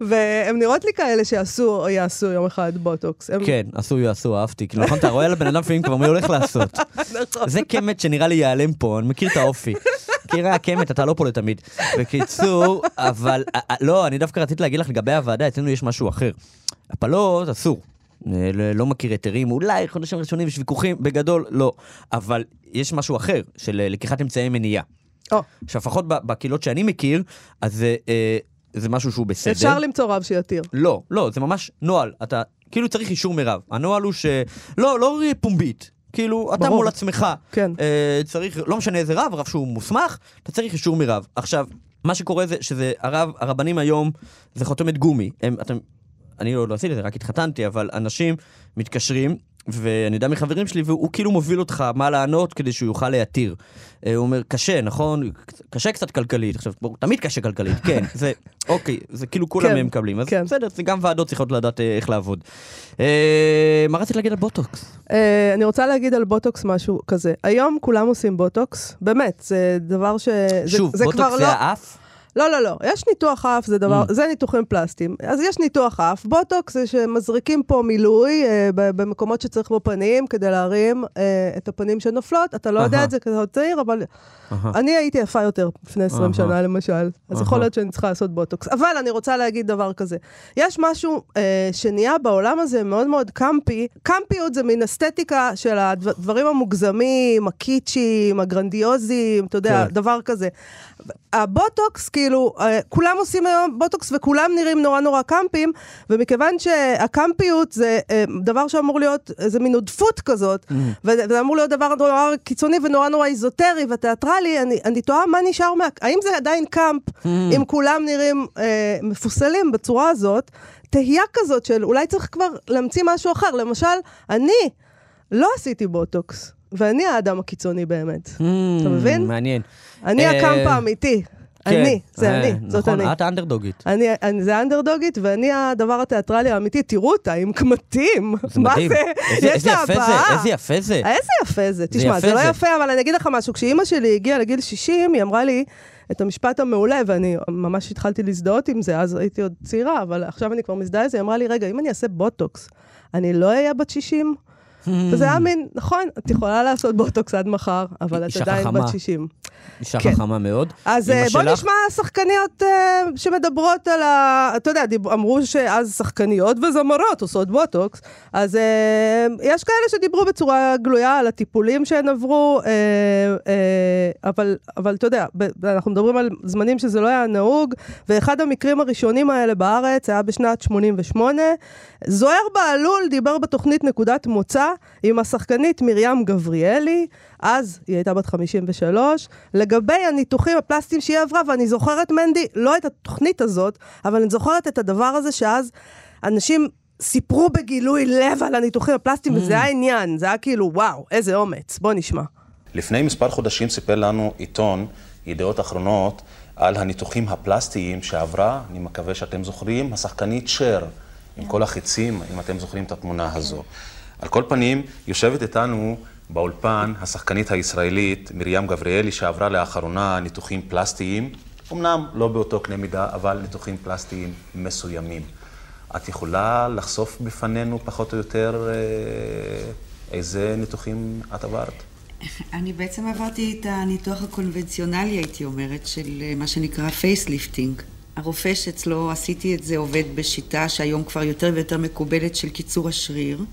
והן נראות לי כאלה שיעשו או יעשו יום אחד בוטוקס. הם- כן, עשו יעשו, אהבתי. כאילו, נכון, אתה רואה על הבן אדם לפעמים כבר מה הוא הולך לעשות. נכון. זה קמט שנראה לי ייעלם פה, אני מכיר את האופי. מכירה הקמט, אתה לא פה לתמיד. בקיצור, אבל, אה, אה, לא, אני דווקא רציתי להגיד לך לגבי הוועדה, אצלנו יש משהו אחר. הפלות, אסור. אה, ל- לא מכיר היתרים, אולי חודשים ראשונים יש ויכוחים, בגדול, לא. אבל יש משהו אחר, של אה, לקיחת אמצעי מניעה. או. עכשיו, לפחות בקהילות שאני מכיר, אז אה, זה משהו שהוא בסדר. אפשר למצוא רב שיתיר. לא, לא, זה ממש נוהל. אתה כאילו צריך אישור מרב. הנוהל הוא ש... לא, לא פומבית. כאילו, אתה ברור. מול עצמך. כן. אה, צריך, לא משנה איזה רב, רב שהוא מוסמך, אתה צריך אישור מרב. עכשיו, מה שקורה זה שזה הרב, הרבנים היום, זה חותמת גומי. הם, אתם, אני לא, לא עשיתי את זה, רק התחתנתי, אבל אנשים מתקשרים, ואני יודע מחברים שלי, והוא כאילו מוביל אותך מה לענות כדי שהוא יוכל להתיר. אה, הוא אומר, קשה, נכון? קשה קצת כלכלית. עכשיו, בואו, תמיד קשה כלכלית, (laughs) כן. זה, אוקיי, זה כאילו כולם כן, הם מקבלים. אז כן. בסדר, זה גם ועדות צריכות לדעת אה, איך לעבוד. אה, מה רצית להגיד על בוטוקס? אה, אני רוצה להגיד על בוטוקס משהו כזה. היום כולם עושים בוטוקס, באמת, זה דבר ש... זה- שוב, זה בוטוקס כבר זה לא- האף? לא, לא, לא. יש ניתוח אף, זה דבר, Mm. זה ניתוחים פלסטיים. אז יש ניתוח אף. בוטוקס זה שמזריקים פה מילוי אה, במקומות שצריך בפנים, כדי להרים אה, את הפנים שנופלות. אתה לא יודע אהה. את זה כי אתה עוד צעיר, אבל אהה. אני הייתי יפה יותר לפני 20 אהה. שנה, למשל. אז אהה. יכול להיות שאני צריכה לעשות בוטוקס. אבל אני רוצה להגיד דבר כזה. יש משהו אה, שנהיה בעולם הזה מאוד מאוד קמפי. קמפיות זה מין אסתטיקה של הדברים המוגזמים, הקיצ'ים, הגרנדיוזיים, אתה יודע, כן. דבר כזה. הבוטוקס, כאילו, אה, כולם עושים היום בוטוקס וכולם נראים נורא נורא קמפים, ומכיוון שהקמפיות זה אה, דבר שאמור להיות, איזה מין עודפות כזאת, וזה וזה אמור להיות דבר נורא קיצוני ונורא נורא איזוטרי ותיאטרלי, אני, אני תוהה מה נשאר מה... האם זה עדיין camp, אם כולם נראים אה, מפוסלים בצורה הזאת? תהייה כזאת של אולי צריך כבר להמציא משהו אחר. למשל, אני לא עשיתי בוטוקס, ואני האדם הקיצוני באמת. אתה מבין? מעניין. אני אה, הקאמפ האמיתי. כן, אני, זה אה, אני, זאת נכון, אני. את האנדרדוגית. אני, זה האנדרדוגית, ואני הדבר התיאטרלי האמיתי. תראו אותה עם קמטים. מה. זה? יש לה הבעה. איזה יפה זה. איזה יפה זה. תשמע, זה לא. יפה, אבל אני אגיד לך משהו. כשאימא שלי הגיעה לגיל 60, היא אמרה לי את המשפט המעולה, ואני ממש התחלתי להזדהות עם זה, אז הייתי עוד צעירה, אבל עכשיו אני כבר מזדהה עם זה. היא אמרה לי, רגע, אם אני אעשה בוטוקס, אני לא אהיה בת 60? וזה היה מין, נכון, את יכולה לעשות בוטוקס עד מחר, אבל את עדיין. בת 60. אישה כן. חכמה מאוד. אז אה, בוא שלך? נשמע שחקניות אה, שמדברות על ה... אתה יודע, דיב... אמרו שאז שחקניות וזמרות עושות בוטוקס, אז אה, יש כאלה שדיברו בצורה גלויה על הטיפולים שהן עברו, אה, אה, אבל, אבל אתה יודע, ב- אנחנו מדברים על זמנים שזה לא היה נהוג, ואחד המקרים הראשונים האלה בארץ היה בשנת 88. זוהיר בהלול דיבר בתוכנית נקודת מוצא עם השחקנית מרים גבריאלי, אז היא הייתה בת 53, לגבי הניתוחים הפלסטיים שהיא עברה, ואני זוכרת, מנדי, לא את התוכנית הזאת, אבל אני זוכרת את הדבר הזה שאז אנשים סיפרו בגילוי לב על הניתוחים הפלסטיים, וזה היה עניין, זה היה כאילו, וואו, איזה אומץ. בוא נשמע. לפני מספר חודשים סיפר לנו עיתון ידיעות אחרונות על הניתוחים הפלסטיים שעברה, אני מקווה שאתם זוכרים, השחקנית שר, עם כל החיצים, אם אתם זוכרים את התמונה הזו. על כל פנים, יושבת איתנו באולפן השחקנית הישראלית מרים גבריאלי, שעברה לאחרונה ניתוחים פלסטיים, אמנם לא באותו קנה מידה, אבל ניתוחים פלסטיים מסוימים. את יכולה לחשוף בפנינו פחות או יותר אה, איזה ניתוחים את עברת? אני בעצם עברתי את הניתוח הקונבנציונלי, הייתי אומרת, של אה, מה שנקרא facelifting. הרופא שאצלו עשיתי את זה עובד בשיטה שהיום כבר יותר ויותר מקובלת של קיצור השריר.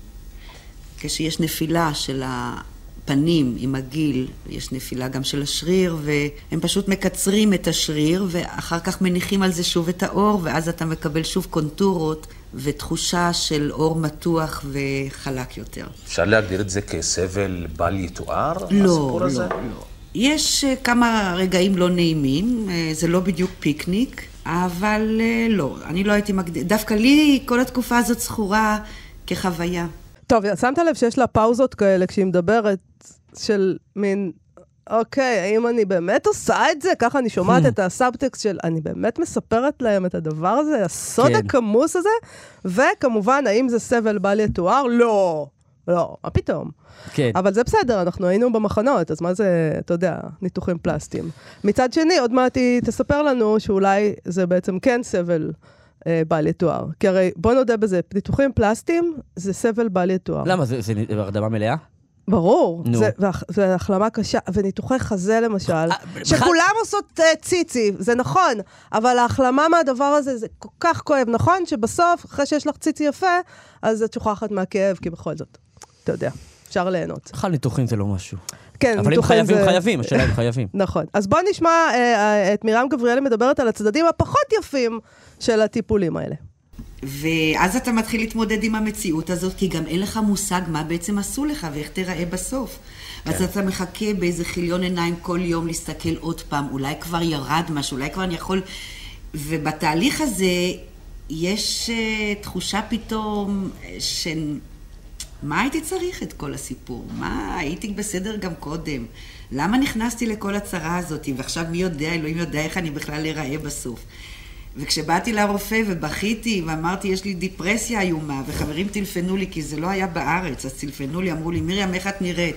כשיש נפילה של הפנים עם הגיל, יש נפילה גם של השריר, והם פשוט מקצרים את השריר, ואחר כך מניחים על זה שוב את האור, ואז אתה מקבל שוב קונטורות ותחושה של אור מתוח וחלק יותר. אפשר להגדיר את זה כסבל בל יתואר? לא, הסיפור לא, הזה? לא. יש אה, כמה רגעים לא נעימים, אה, זה לא בדיוק פיקניק, אבל אה, לא, אני לא הייתי מגדיר, דווקא לי כל התקופה הזאת זכורה כחוויה. טוב, שמת לב שיש לה פאוזות כאלה כשהיא מדברת, של מין, אוקיי, האם אני באמת עושה את זה? ככה אני שומעת את הסאבטקסט של, אני באמת מספרת להם את הדבר הזה, הסוד כן. הכמוס הזה? וכמובן, האם זה סבל בל יתואר? לא. לא, מה פתאום? כן. אבל זה בסדר, אנחנו היינו במחנות, אז מה זה, אתה יודע, ניתוחים פלסטיים. מצד שני, עוד מעט היא תספר לנו שאולי זה בעצם כן סבל אה, בל יתואר. כי הרי, בוא נודה בזה, ניתוחים פלסטיים זה סבל בל יתואר. למה, זה זה הרדמה מלאה? ברור, נו. זה, והח- זה החלמה קשה, וניתוחי חזה למשל, אה, שכולם עושות uh, ציצי, זה נכון, אבל ההחלמה מהדבר הזה זה כל כך כואב, נכון שבסוף, אחרי שיש לך ציצי יפה, אז את שוכחת מהכאב, כי בכל זאת, אתה יודע, אפשר ליהנות. בכלל ניתוחים זה לא משהו. כן, אבל אם חייבים, זה- חייבים, השאלה אם חייבים. (laughs) נכון. אז בוא נשמע אה, אה, את מרים גבריאלי מדברת על הצדדים הפחות יפים של הטיפולים האלה. ואז אתה מתחיל להתמודד עם המציאות הזאת, כי גם אין לך מושג מה בעצם עשו לך ואיך תיראה בסוף. כן. אז אתה מחכה באיזה חיליון עיניים כל יום להסתכל עוד פעם, אולי כבר ירד משהו, אולי כבר אני יכול... ובתהליך הזה יש uh, תחושה פתאום אה, של... מה הייתי צריך את כל הסיפור? מה, הייתי בסדר גם קודם. למה נכנסתי לכל הצרה הזאת? ועכשיו מי יודע, אלוהים יודע איך אני בכלל אראה בסוף. וכשבאתי לרופא ובכיתי ואמרתי, יש לי דיפרסיה איומה, וחברים טלפנו לי, כי זה לא היה בארץ, אז טלפנו לי, אמרו לי, מרים, איך את נראית?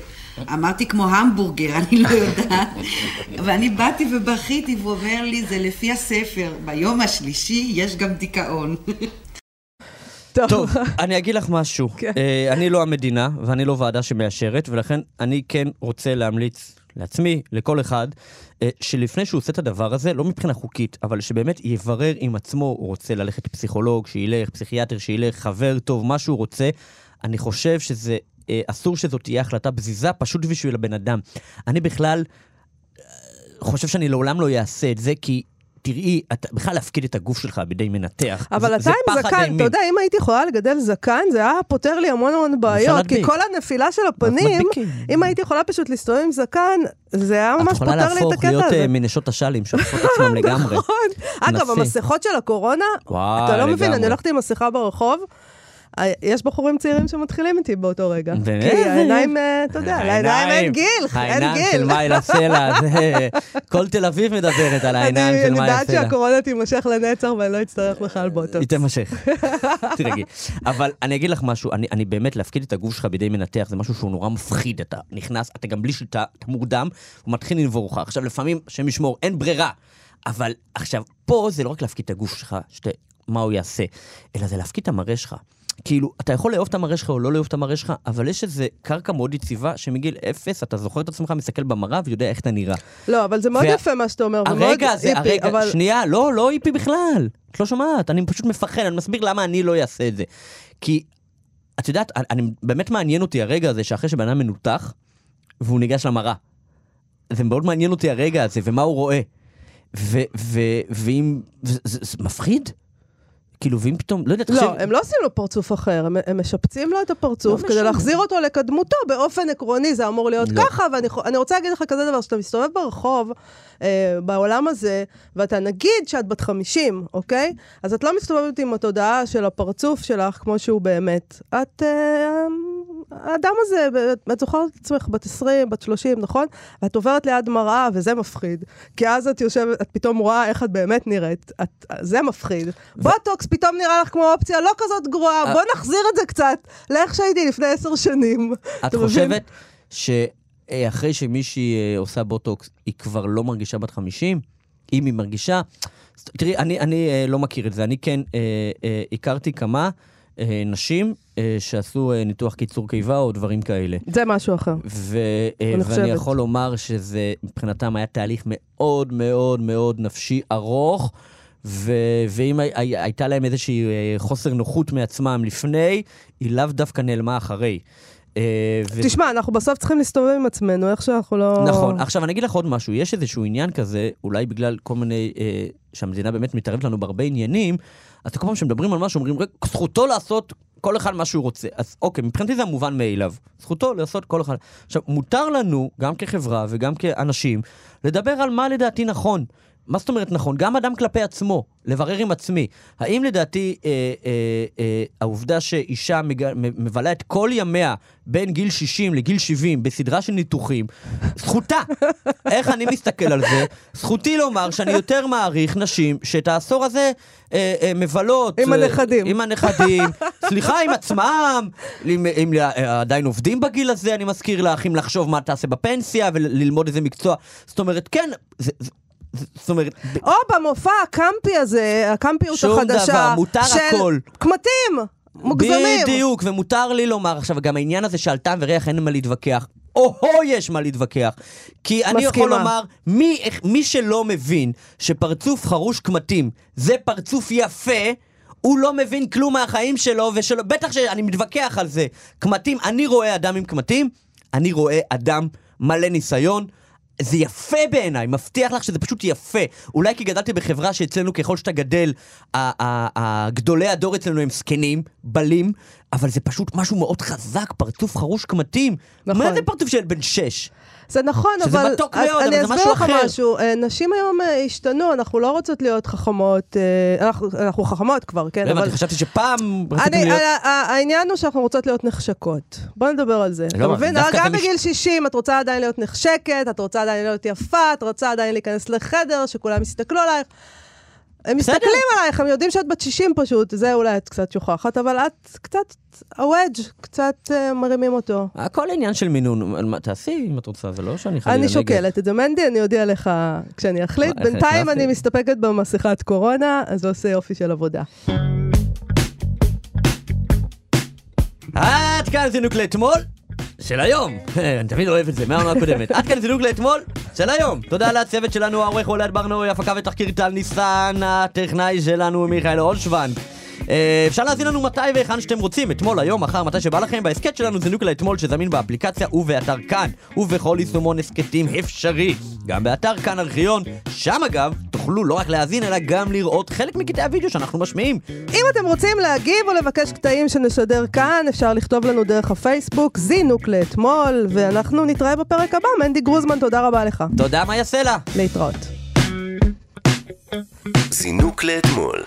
אמרתי, כמו המבורגר, אני לא יודעת. (laughs) ואני באתי ובכיתי, והוא אומר לי, זה לפי הספר, ביום השלישי יש גם דיכאון. (laughs) טוב, אני אגיד לך משהו. כן. אה, אני לא המדינה, ואני לא ועדה שמאשרת, ולכן אני כן רוצה להמליץ לעצמי, לכל אחד, אה, שלפני שהוא עושה את הדבר הזה, לא מבחינה חוקית, אבל שבאמת יברר עם עצמו, הוא רוצה ללכת לפסיכולוג, שילך, פסיכיאטר, שילך, חבר טוב, מה שהוא רוצה. אני חושב שזה, אה, אסור שזאת תהיה החלטה בזיזה, פשוט בשביל הבן אדם. אני בכלל חושב שאני לעולם לא אעשה את זה, כי... תראי, אתה בכלל להפקיד את הגוף שלך בידי מנתח. אבל זה- אתה זה עם זקן, אימים. אתה יודע, אם הייתי יכולה לגדל זקן, זה היה פותר לי המון המון בעיות, כי. כל הנפילה של הפנים, מדביקים. אם הייתי יכולה פשוט להסתובב עם זקן, זה היה ממש את יכולה פותר לי את להפוך הקטע להיות הזה. אה, מנשות השאלים (laughs) שעושות עצמם לגמרי. אגב, נסי. המסכות של הקורונה, אתה לא מבין. אני הולכת עם מסכה ברחוב, אה, יש בחורים צעירים שמתחילים איתי באותו רגע. באמת? כי העיניים, אה, אתה יודע, לעיניים אין גיל, אין העיניים של גיל. מאי לסלע, (laughs) זה... כל תל אביב מדברת על העיניים של אני מאי יודעת לסלע. שהקורונה תימשך לנצח ואני לא אצטרך בכלל בוטוקס. היא תימשך, (laughs) תרגי. אבל אני אגיד לך משהו, אני, אני באמת, להפקיד את הגוף שלך בידי מנתח זה משהו שהוא נורא מפחיד. אתה נכנס, אתה גם בלי שליטה, אתה מורדם, הוא מתחיל לנבור לך. עכשיו, לפעמים, השם ישמור, אין ברירה. אבל עכשיו, פה זה לא רק להפקיד את הגוף שלך. מה הוא יעשה, אלא זה להפקיד את המראה שלך. כאילו, אתה יכול לאהוב את המראה שלך או לא לאהוב את המראה שלך, אבל יש איזה קרקע מאוד יציבה שמגיל אפס אתה זוכר את עצמך מסתכל במראה ויודע איך אתה נראה. לא, אבל זה מאוד וה- יפה מה שאתה אומר, הרגע הזה, היפי, הרגע, אבל- שנייה, לא, לא היפי בכלל. את לא שומעת, אני פשוט מפחד, אני מסביר למה אני לא אעשה את זה. כי, את יודעת, אני, אני, באמת מעניין אותי הרגע הזה שאחרי שבן אדם מנותח, והוא ניגש למראה. זה מאוד מעניין אותי הרגע הזה, ומה הוא רואה. ואם, זה, זה, זה מפחיד. כאילו, ואם פתאום, לא יודע, תחשב... לא, הם לא עושים לו פרצוף אחר, הם, הם משפצים לו את הפרצוף לא כדי משנה. להחזיר אותו לקדמותו. באופן עקרוני זה אמור להיות לא. ככה, ואני רוצה להגיד לך כזה דבר, שאתה מסתובב ברחוב, אה, בעולם הזה, ואתה נגיד שאת בת 50, אוקיי? אז את לא מסתובבת עם התודעה של הפרצוף שלך כמו שהוא באמת. את... אה, האדם הזה, את זוכרת את עצמך בת 20, בת 30, נכון? ואת עוברת ליד מראה, וזה מפחיד. כי אז את יושבת, את פתאום רואה איך את באמת נראית. את, זה מפחיד. בוטוקס פתאום נראה לך כמו אופציה לא כזאת גרועה, בוא נחזיר את זה קצת לאיך שהייתי לפני עשר שנים. את? חושבת שאחרי שמישהי אה, עושה בוטוקס, היא כבר לא מרגישה בת 50? אם היא מרגישה... תראי, אני, אני אה, לא מכיר את זה. אני כן אה, אה, הכרתי כמה אה, נשים אה, שעשו אה, ניתוח קיצור קיבה או דברים כאלה. זה משהו אחר. ו, אה, אני ואני חושבת. יכול לומר שזה מבחינתם היה תהליך מאוד מאוד מאוד נפשי ארוך, ו- ואם הי- הי- הייתה להם איזושהי אה, חוסר נוחות מעצמם לפני, היא לאו דווקא נעלמה אחרי. אה, ו- תשמע, אנחנו בסוף צריכים להסתובב עם עצמנו, איך שאנחנו לא... נכון. עכשיו, אני אגיד לך עוד משהו, יש איזשהו עניין כזה, אולי בגלל כל מיני, אה, שהמדינה באמת מתערבת לנו בהרבה עניינים, אז כל פעם שמדברים על משהו, אומרים, "רק זכותו לעשות כל אחד מה שהוא רוצה. אז אוקיי, מבחינתי זה המובן מאליו. זכותו לעשות כל אחד. עכשיו, מותר לנו, גם כחברה וגם כאנשים, לדבר על מה לדעתי נכון. מה זאת אומרת נכון? גם אדם כלפי עצמו, לברר עם עצמי. האם לדעתי אה, אה, אה, העובדה שאישה מג... מבלה את כל ימיה בין גיל 60 לגיל 70 בסדרה של ניתוחים, זכותה. (laughs) איך אני מסתכל על זה? זכותי לומר שאני יותר מעריך נשים שאת העשור הזה אה, אה, מבלות... עם אה, הנכדים. עם הנכדים. (laughs) סליחה, עם עצמם. אם, אם אה, עדיין עובדים בגיל הזה, אני מזכיר לך, אם לחשוב מה תעשה בפנסיה וללמוד איזה מקצוע. זאת אומרת, כן, זה, זה, זאת אומרת... או במופע הקמפי הזה, הקמפיות שום החדשה. דבר, מותר של הכל. קמטים, מוגזמים. בדיוק, ומותר לי לומר עכשיו, גם העניין הזה שעל טעם וריח אין מה להתווכח. או-הו, יש מה להתווכח. כי אני יכול מסכימה. לומר, מי, מי שלא מבין שפרצוף חרוש קמטים זה פרצוף יפה, הוא לא מבין כלום מהחיים שלו, ושלו, בטח שאני מתווכח על זה. קמטים, אני רואה אדם עם קמטים, אני רואה אדם מלא ניסיון. זה יפה בעיניי, מבטיח לך שזה פשוט יפה. אולי כי גדלתי בחברה שאצלנו ככל שאתה גדל, גדולי הדור אצלנו הם זקנים, בלים, אבל זה פשוט משהו מאוד חזק, פרצוף חרוש קמטים. נכון. מה זה פרצוף של בן שש? זה נכון, שזה אבל... מתוק אז מאוד, אני אבל זה אסביר משהו לך אחר. משהו. אה, נשים היום אה, השתנו, אנחנו לא רוצות להיות חכמות. אה, אנחנו- אנחנו חכמות כבר, כן? לא אבל... הבנתי, חשבתי שפעם רציתם אני, להיות... העניין הוא שאנחנו רוצות להיות נחשקות. בוא נדבר על זה. אתה לא, מבין? דווקא גם בגיל 60 את רוצה עדיין להיות נחשקת, את רוצה עדיין להיות יפה, את רוצה עדיין להיכנס לחדר, שכולם יסתכלו עלייך. הם מסתכלים עלייך, הם יודעים שאת בת 60 פשוט, זה אולי את קצת שוכחת, אבל את קצת, הוודג', קצת אה, מרימים אותו. הכל עניין של מינון, תעשי אם את רוצה, זה לא שאני חלילה אני נגד. שוקלת את זה, מנדי, אני אודיע לך כשאני אחליט. איך בינתיים? אני מסתפקת במסכת קורונה, אז זה עושה יופי של עבודה. עד כאן זינוק לאתמול. של היום, (laughs) אני תמיד אוהב את זה, מהעונה הקודמת. (laughs) עד כאן זינוק לאתמול, של היום. תודה לצוות שלנו, העורך אולד ברנועי, הפקה ותחקיר טל ניסן, הטכנאי שלנו מיכאל אולשוונג. אה, אפשר להזין לנו מתי והיכן שאתם רוצים, אתמול, היום, מחר, מתי שבא לכם, בהסכת שלנו זינוק לאתמול שזמין באפליקציה ובאתר כאן, ובכל יישומון הסכתים אפשרי. גם באתר כאן ארכיון, שם אגב, תוכלו לא רק להאזין, אלא גם לראות חלק מקטעי הוידאו שאנחנו משמיעים. אם אתם רוצים להגיב או לבקש קטעים שנשדר כאן, אפשר לכתוב לנו דרך הפייסבוק, זינוק לאתמול, ואנחנו נתראה בפרק הבא. מנדי גרוזמן, תודה רבה לך. תודה, מאיה סלע. להתראות. זינוק לאתמול.